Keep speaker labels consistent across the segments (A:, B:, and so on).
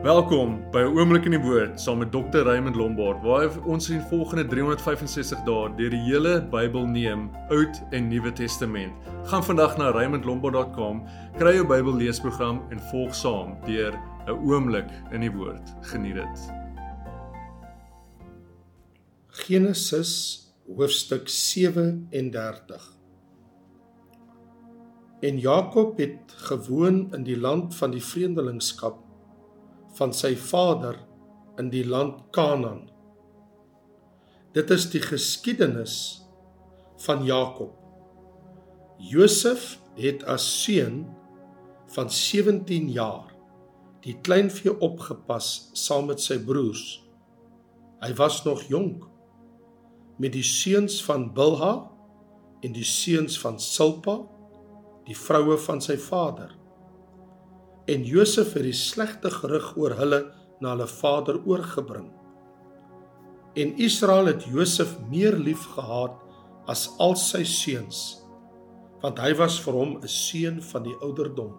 A: Welkom by 'n oomblik in die woord saam met Dr. Raymond Lombard waar ons in volgende 365 dae deur die hele Bybel neem, Oud en Nuwe Testament. Gaan vandag na raymondlombard.com, kry jou Bybel leesprogram en volg saam deur 'n oomblik in die woord. Geniet dit.
B: Genesis hoofstuk 37 En Jakob het gewoon in die land van die vreemdelingskap van sy vader in die land Kanaan. Dit is die geskiedenis van Jakob. Josef het as seun van 17 jaar die kleinvee opgepas saam met sy broers. Hy was nog jonk met die seuns van Bilha en die seuns van Silpa, die vroue van sy vader en Josef het die slegte gerug oor hulle na hulle vader oorgebring. En Israel het Josef meer liefgehad as al sy seuns, want hy was vir hom 'n seun van die ouderdom.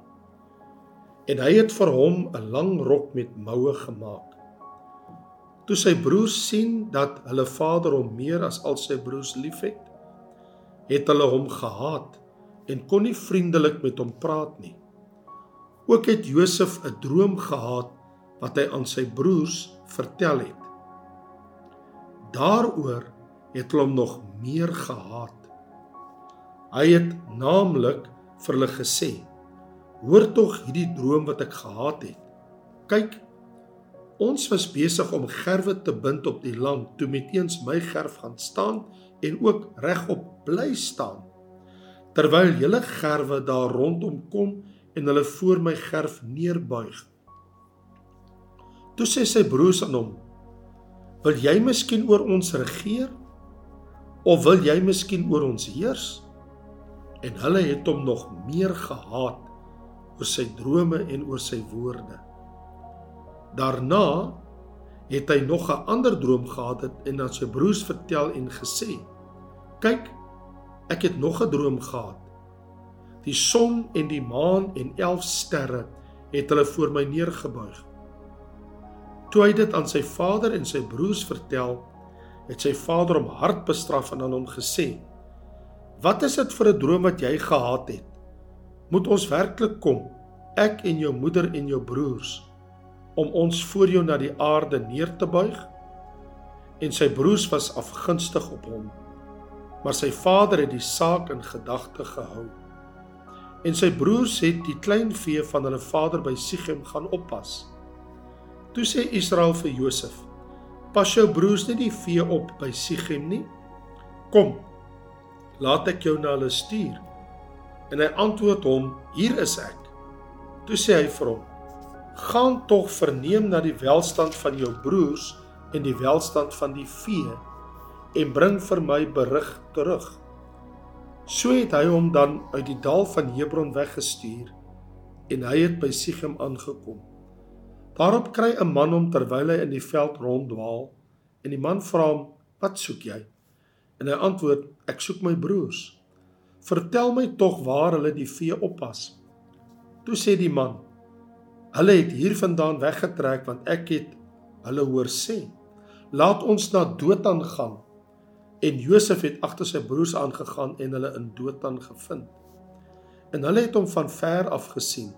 B: En hy het vir hom 'n lang rok met moue gemaak. Toe sy broers sien dat hulle vader hom meer as al sy broers liefhet, het hulle hom gehaat en kon nie vriendelik met hom praat nie. Ook het Josef 'n droom gehad wat hy aan sy broers vertel het. Daaroor het hulle hom nog meer gehaat. Hy het naamlik vir hulle gesê: "Hoor tog hierdie droom wat ek gehad het. Kyk, ons was besig om gerwe te bind op die land toe met eens my gerf gaan staan en ook regop bly staan. Terwyl julle gerwe daar rondom kom en hulle voor my gerf neerbuig. Toe sê sy broers aan hom: "Wil jy miskien oor ons regeer? Of wil jy miskien oor ons heers?" En hulle het hom nog meer gehaat oor sy drome en oor sy woorde. Daarna het hy nog 'n ander droom gehad en aan sy broers vertel en gesê: "Kyk, ek het nog 'n droom gehad Die son en die maan en 11 sterre het hulle voor my neergebuig. Toe hy dit aan sy vader en sy broers vertel, het sy vader hom hard bestraf en aan hom gesê: "Wat is dit vir 'n droom wat jy gehad het? Moet ons werklik kom, ek en jou moeder en jou broers, om ons voor jou na die aarde neer te buig?" En sy broers was afgunstig op hom, maar sy vader het die saak in gedagte gehou en sy broers het die klein vee van hulle vader by Sichem gaan oppas. Toe sê Israel vir Josef: "Pas jou broers net die vee op by Sichem nie? Kom, laat ek jou na hulle stuur." En hy antwoord hom: "Hier is ek." Toe sê hy vir hom: "Gaan tog verneem na die welstand van jou broers en die welstand van die vee en bring vir my berig terug." So het hy hom dan uit die dal van Hebron weggestuur en hy het by Sichem aangekom. Daarop kry 'n man hom terwyl hy in die veld ronddwaal en die man vra hom: "Wat soek jy?" En hy antwoord: "Ek soek my broers. Vertel my tog waar hulle die vee oppas." Toe sê die man: "Hulle het hiervandaan weggetrek want ek het hulle hoor sê: Laat ons na Dothan gaan." En Josef het agter sy broers aangegaan en hulle in Dothan gevind. En hulle het hom van ver af gesien.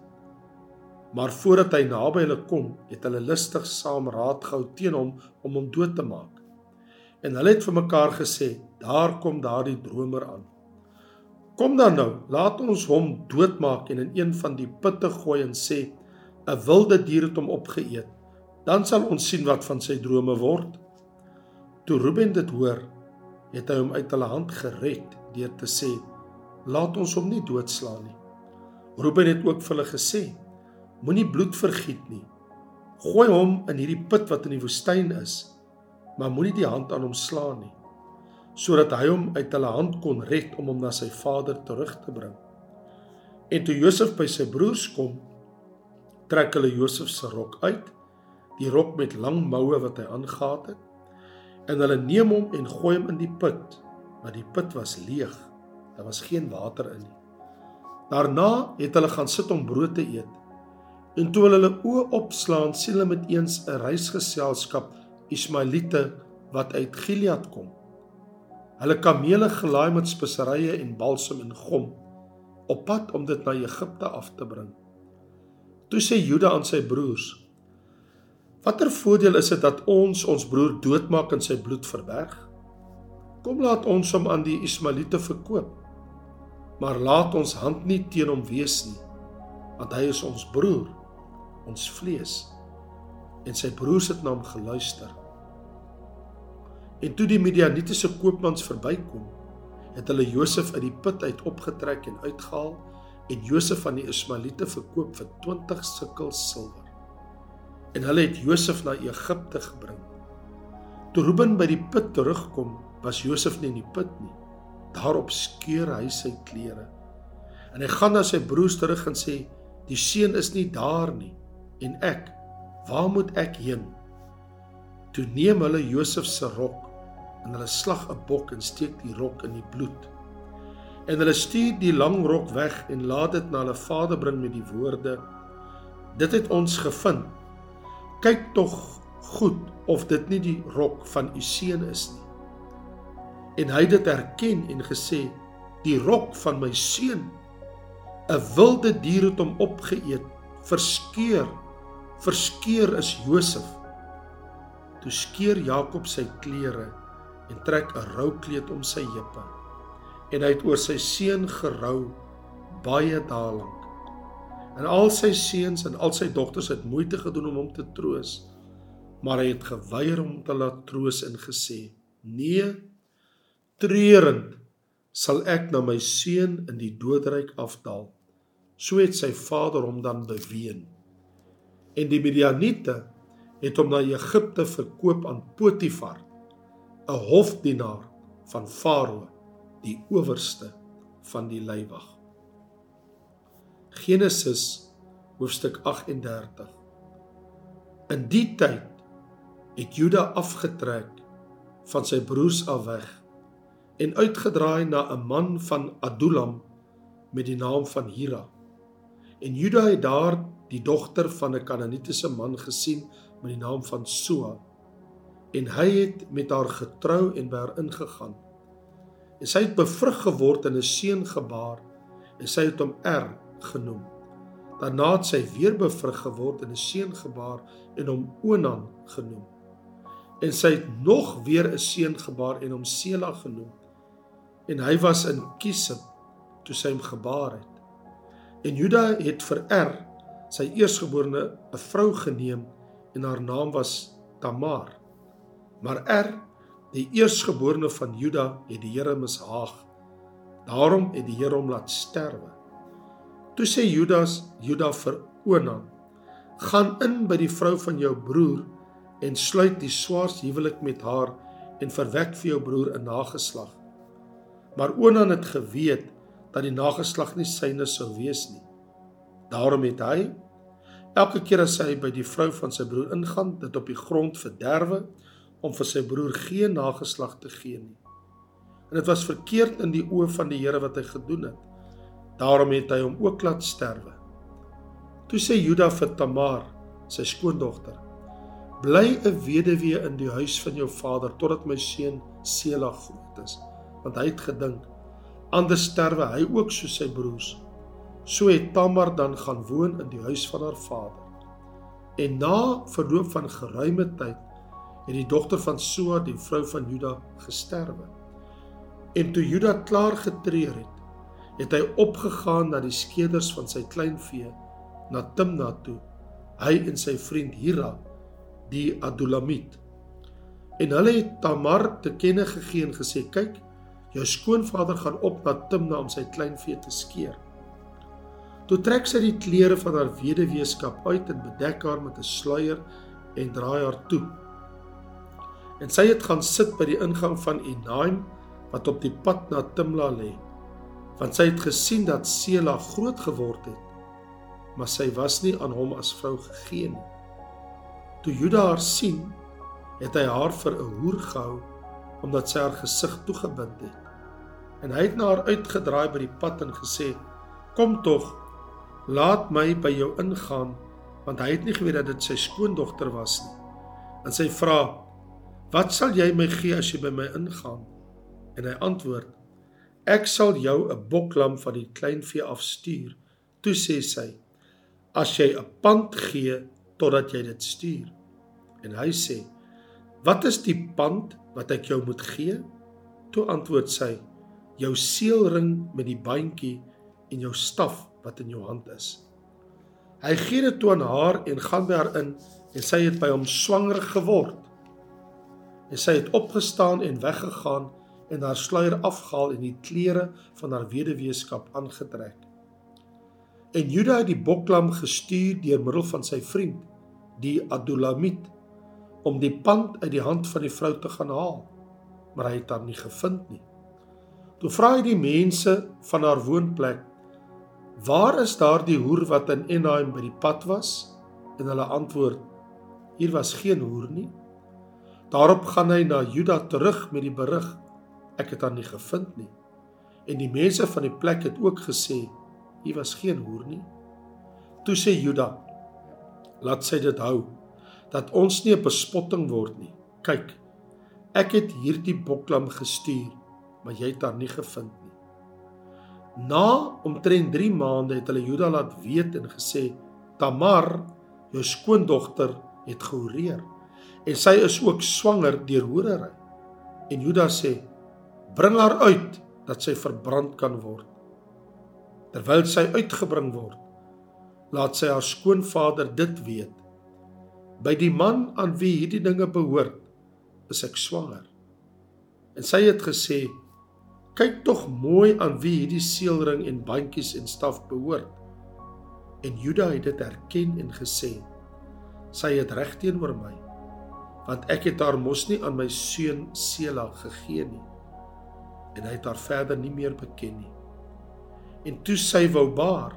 B: Maar voordat hy naby hulle kom, het hulle lustig saam raad gehou teen hom om hom dood te maak. En hulle het vir mekaar gesê: "Daar kom daardie dromer aan. Kom dan nou, laat ons hom doodmaak en in een van die putte gooi en sê: 'n wilde dier het hom opgeëet.' Dan sal ons sien wat van sy drome word." Toe Ruben dit hoor, het hy hom uit hulle hand gered deur te sê: "Laat ons hom nie doodslaan nie." Reuben het ook vir hulle gesê: "Moenie bloed vergiet nie. Gooi hom in hierdie put wat in die woestyn is, maar moenie die hand aan hom slaan nie, sodat hy hom uit hulle hand kon red om hom na sy vader terug te bring." En toe Josef by sy broers kom, trek hulle Josef se rok uit, die rok met lang moue wat hy aangetree het en hulle neem hom en gooi hom in die put, maar die put was leeg. Daar was geen water in nie. Daarna het hulle gaan sit om brood te eet. En toe hulle oë opslaan, sien hulle met eens 'n reisgeselskap Ismaelite wat uit Gilead kom. Hulle kamele gelaai met speserye en balsam en gom op pad om dit na Egipte af te bring. Toe sê Juda aan sy broers: "Watter voordeel is dit dat ons ons broer doodmaak en sy bloed verberg? Kom laat ons hom aan die Ismaelite verkoop. Maar laat ons hand nie teen hom wees nie, want hy is ons broer, ons vlees." En sy broers het na hom geluister. En toe die Midianitiese koopmans verbykom, het hulle Josef uit die put uit opgetrek en uitgehaal en Josef aan die Ismaelite verkoop vir 20 sikkel silwer. En hulle het Josef na Egipte gebring. Toe Reuben by die put terugkom, was Josef nie in die put nie. Daarop skeur hy sy klere. En hy gaan na sy broers terug en sê: "Die seun is nie daar nie. En ek, waar moet ek heen?" Toe neem hulle Josef se rok en hulle slag 'n bok en steek die rok in die bloed. En hulle stuur die lang rok weg en laat dit na hulle vader bring met die woorde: Dit het ons gevind. Kyk tog goed of dit nie die rok van u seun is nie. En hy het dit erken en gesê: Die rok van my seun. 'n Wilde dier het hom opgeëet, verskeur. Verskeur is Josef. Toe skeur Jakob sy klere en trek 'n roukleed om sy heupe. En hy het oor sy seun gerou baie dae lank. En al sy seuns en al sy dogters het moeite gedoen om hom te troos, maar hy het geweier om te laat troos en gesê: "Nee, treurend sal ek na my seun in die doodryk afdaal." So het sy vader hom dan beween. En die Midianiete het hom na Egipte verkoop aan Potifar 'n hofdienaar van Farao, die owerste van die leiwag. Genesis hoofstuk 38. In die tyd het Juda afgetrek van sy broers af weg en uitgedraai na 'n man van Adullam met die naam van Hira. En Juda het daar die dogter van 'n Kanaanitiese man gesien met die naam van Sua en hy het met haar getrou en by haar ingegaan. En sy het bevrug geword en 'n seun gebaar en sy het hom Er genoem. Daarna het sy weer bevrug geword en 'n seun gebaar en hom Onan genoem. En sy het nog weer 'n seun gebaar en hom Sela genoem. En hy was in Kisib toe sy hom gebaar het. En Juda het vir Er sy eersgeborene 'n vrou geneem en haar naam was Tamar. Maar Er, die eersgeborene van Juda, het die Here mishaag. Daarom het die Here hom laat sterwe. Toe sê Judas, Juda vir Onan: "Gaan in by die vrou van jou broer en sluit die swaars huwelik met haar en verwek vir jou broer 'n nageslag." Maar Onan het geweet dat die nageslag nie syne sou wees nie. Daarom het hy elke keer as hy by die vrou van sy broer ingaan, dit op die grond verderwe om vir sy broer geen nageslag te gee nie. En dit was verkeerd in die oë van die Here wat hy gedoen het. Daarom het hy hom ook laat sterwe. Toe sê Juda vir Tamar, sy skoondogter: "Bly 'n weduwee in die huis van jou vader totdat my seun Sela groot is." Want hy het gedink: "Anders sterwe hy ook soos sy broers." So het Tamar dan gaan woon in die huis van haar vader. En na verloop van geruime tyd het die dogter van Soa, die vrou van Juda, gesterwe. En toe Juda klaar getreur het, het hy opgegaan na die skeders van sy kleinvee na Timna toe, hy en sy vriend Hira, die Adullamit. En hulle het Tamar te kenne gegee en gesê: "Kyk, jou skoonvader gaan op na Timna om sy kleinvee te skeer." Toe trek sy die klere van haar weduweeskap uit en bedek haar met 'n sluier en draai haar toe en sy het gaan sit by die ingang van Enaim wat op die pad na Timla lê want sy het gesien dat Sela groot geword het maar sy was nie aan hom as vrou gegee nie toe Juda haar sien het hy haar vir 'n hoer gehou omdat sy haar gesig toegebind het en hy het na haar uitgedraai by die pad en gesê kom tog laat my by jou ingaan want hy het nie geweet dat dit sy skoondogter was nie. En sy vra: "Wat sal jy my gee as jy by my ingaan?" En hy antwoord: "Ek sal jou 'n boklam van die kleinvee afstuur." Toe sê sy: "As jy 'n pand gee totdat jy dit stuur." En hy sê: "Wat is die pand wat ek jou moet gee?" Toe antwoord sy: "Jou seelring met die bandjie en jou staf wat in jou hand is." Hy gee dit toe aan haar en gaan by haar in en sy het by hom swanger geword. En sy het opgestaan en weggegaan en haar sluier afgehaal en die klere van haar weduweeskap aangetrek. En Juda het die boklam gestuur deur middel van sy vriend, die Adullamit, om die pand uit die hand van die vrou te gaan haal, maar hy het haar nie gevind nie. Toe vra hy die mense van haar woonplek Waar is daardie hoer wat in Enaim by die pad was? En hulle antwoord: Hier was geen hoer nie. Daarop gaan hy na Juda terug met die berig: Ek het haar nie gevind nie. En die mense van die plek het ook gesê: Hier was geen hoer nie. Toe sê Juda: Laat sy dit hou dat ons nie 'n bespotting word nie. Kyk, ek het hierdie boklam gestuur, maar jy het haar nie gevind nie. Na omtrent 3 maande het hulle Juda laat weet en gesê: "Tamar, jou skoondogter, het gehoreer en sy is ook swanger deur hoerery." En Juda sê: "Bring haar uit dat sy verbrand kan word." Terwyl sy uitgebring word, laat sy haar skoonvader dit weet. By die man aan wie hierdie dinge behoort, is ek swanger. En sy het gesê: Kyk tog mooi aan wie hierdie seelring en bandjies en staf behoort. En Juda het dit erken en gesê: Sy het reg teenoor my, want ek het haar mos nie aan my seun Sela gegee nie. En hy het haar verder nie meer beken nie. En toe sy wou baar,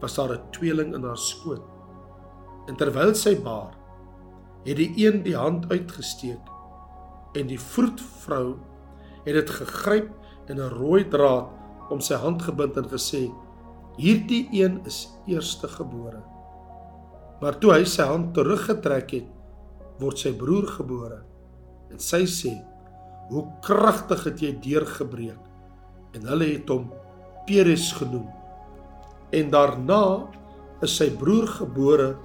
B: was daar 'n tweeling in haar skoot. En terwyl sy baar, het die een die hand uitgesteek en die vroedvrou het dit gegryp en 'n rooi draad om sy hand gebind en gesê: "Hierdie een is eerstegebore." Maar toe hy sy hand teruggetrek het, word sy broer gebore. En sy sê: "Hoe kragtig het jy deurgebreek." En hulle het hom Peres genoem. En daarna is sy broer gebore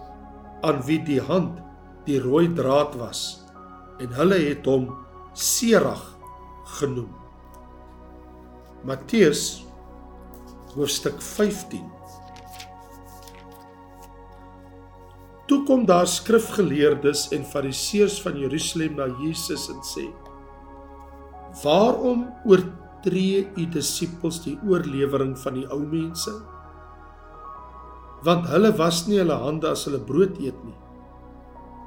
B: aan wie die hand die rooi draad was en hulle het hom Serag genoem. Matteus hoofstuk 15 Toe kom daar skrifgeleerdes en fariseërs van Jerusalem na Jesus en sê: "Waarom oortree u disippels die oorlewering van die ou mense? Want hulle was nie hulle hande as hulle brood eet nie."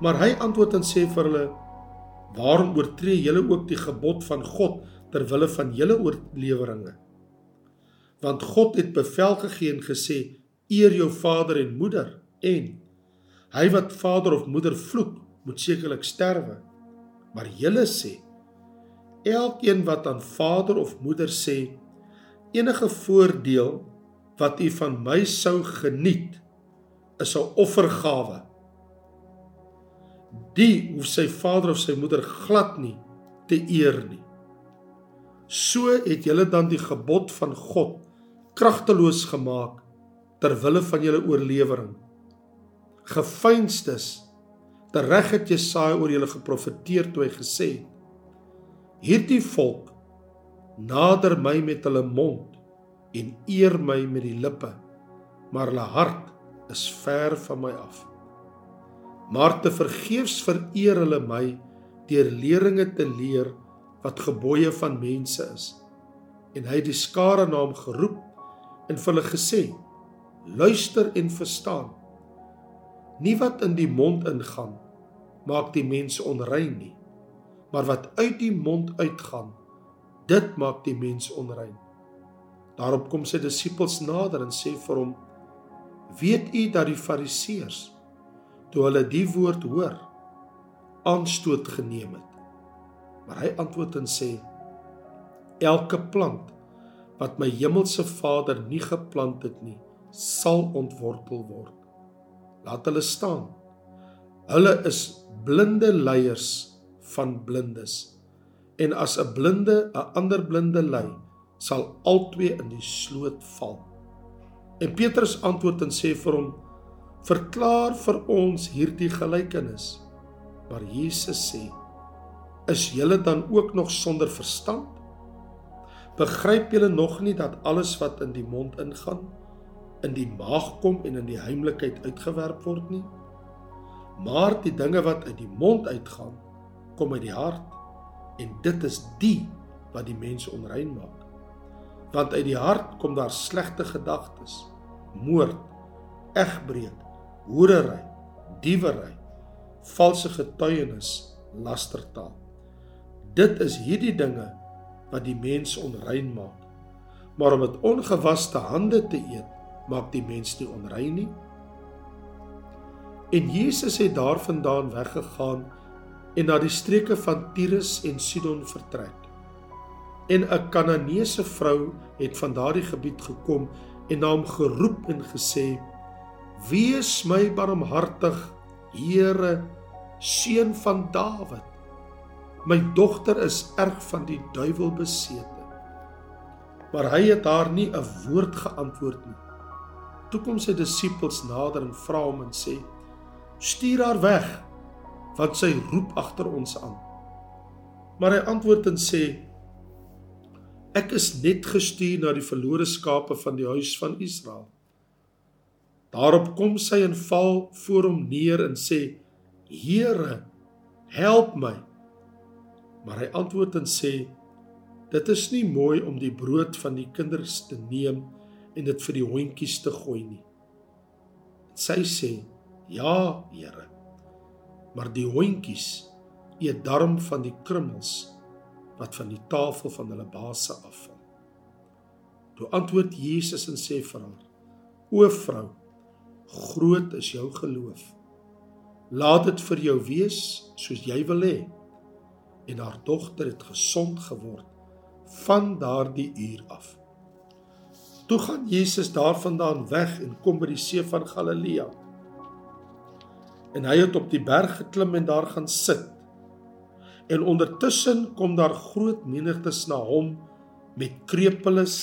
B: Maar hy antwoord en sê vir hulle: "Waarom oortree julle ook die gebod van God?" ter wille van julle oorleweringe. Want God het bevel gegee en gesê: Eer jou vader en moeder en hy wat vader of moeder vloek, moet sekerlik sterwe. Maar julle sê: Elkeen wat aan vader of moeder sê enige voordeel wat u van my sou geniet, is 'n offergawe. Die hoef sy vader of sy moeder glad nie te eer nie. So het julle dan die gebod van God kragteloos gemaak ter wille van julle oorlewering. Gefeinstes tereg het Jesaja oor julle geprofeteer toe hy gesê het: Hierdie volk nader my met hulle mond en eer my met die lippe, maar hulle hart is ver van my af. Maar te vergeefs vereer hulle my deur leringe te leer wat gebooie van mense is. En hy het die skare na hom geroep en vir hulle gesê: Luister en verstaan. Nie wat in die mond ingaan maak die mens onrein nie, maar wat uit die mond uitgaan, dit maak die mens onrein. Daarop kom sy disippels nader en sê vir hom: Weet u dat die Fariseërs toe hulle die woord hoor, aanstoot geneem het? Maar hy antwoord en sê: Elke plant wat my hemelse Vader nie geplant het nie, sal ontwortel word. Laat hulle staan. Hulle is blinde leiers van blindes. En as 'n blinde 'n ander blinde lei, sal albei in die sloot val. En Petrus antwoord en sê vir hom: "Verklaar vir ons hierdie gelykenis." Maar Jesus sê: "Is julle dan ook nog sonder verstand? Begryp julle nog nie dat alles wat in die mond ingaan, in die maag kom en in die heimlikheid uitgewerp word nie? Maar die dinge wat uit die mond uitgaan, kom uit die hart, en dit is die wat die mens onrein maak." want uit die hart kom daar slegte gedagtes, moord, egbreek, hoerery, diewery, valse getuienis, lastertaal. Dit is hierdie dinge wat die mens onrein maak. Maar om met ongewaste hande te eet, maak die mens nie onrein nie. En Jesus het daarvandaan weggegaan en na die streke van Tyrus en Sidon vertrek en 'n Kananeese vrou het van daardie gebied gekom en na hom geroep en gesê: "Wees my barmhartig, Here, seun van Dawid. My dogter is erg van die duiwel besete." Maar hy het haar nie 'n woord geantwoord nie. Toe kom sy disippels nader en vra hom en sê: "Stuur haar weg, want sy roep agter ons aan." Maar hy antwoord en sê: Ek is net gestuur na die verlore skape van die huis van Israel. Daarop kom sy en val voor hom neer en sê: Here, help my. Maar hy antwoord en sê: Dit is nie mooi om die brood van die kinders te neem en dit vir die hondjies te gooi nie. Sy sê: Ja, Here. Maar die hondjies eet darm van die krummels wat van die tafel van hulle baase afval. Toe antwoord Jesus en sê vir haar: O vrou, groot is jou geloof. Laat dit vir jou wees soos jy wil hê. En haar dogter het gesond geword van daardie uur af. Toe gaan Jesus daarvandaan weg en kom by die see van Galilea. En hy het op die berg geklim en daar gaan sit En ondertussen kom daar groot menigtes na hom met krepeles,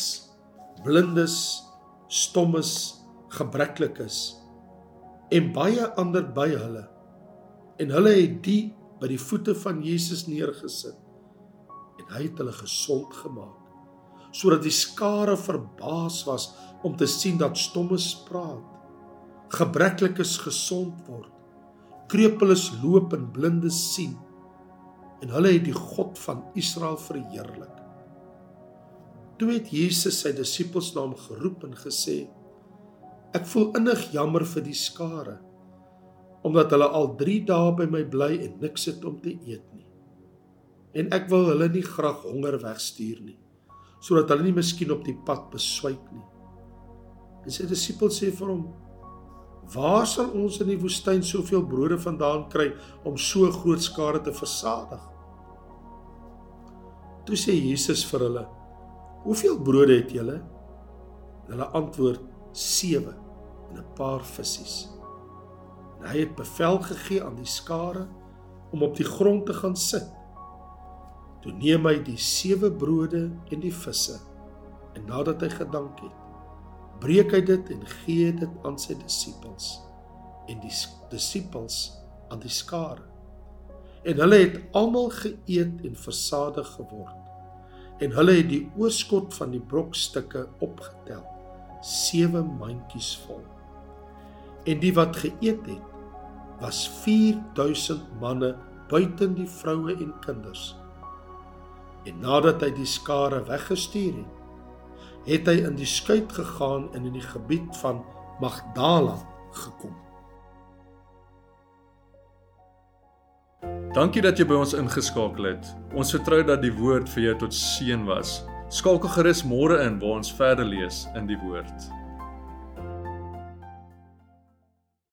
B: blindes, stommes, gebreklikes en baie ander by hulle. En hulle het die by die voete van Jesus neergesit en hy het hulle gesond gemaak sodat die skare verbaas was om te sien dat stommes praat, gebreklikes gesond word, krepeles loop en blindes sien en hulle het die God van Israel verheerlik. Toe het Jesus sy disippels na hom geroep en gesê: Ek voel innig jammer vir die skare omdat hulle al 3 dae by my bly en niks het om te eet nie. En ek wil hulle nie graag honger wegstuur nie sodat hulle nie miskien op die pad beswyk nie. En sy disippels sê vir hom: Waar sal ons in die woestyn soveel brode vandaan kry om so groot skare te versadig? Toe sê Jesus vir hulle: "Hoeveel brode het julle?" Hulle antwoord: "7 en 'n paar visse." En hy het bevel gegee aan die skare om op die grond te gaan sit. Toe neem hy die 7 brode en die visse en nadat hy gedank het, breek hy dit en gee dit aan sy disippels en die disippels aan die skare. En hulle het almal geëet en versadig geword. En hulle het die oorskot van die brokstukke opgetel, 7 mandjies vol. En die wat geëet het, was 4000 manne buiten die vroue en kinders. En nadat hy die skare weggestuur het, het hy in die skuit gegaan en in die gebied van Magdala gekom.
A: Dankie dat jy by ons ingeskakel het. Ons vertrou dat die woord vir jou tot seën was. Skakel gerus môre in waar ons verder lees in die woord.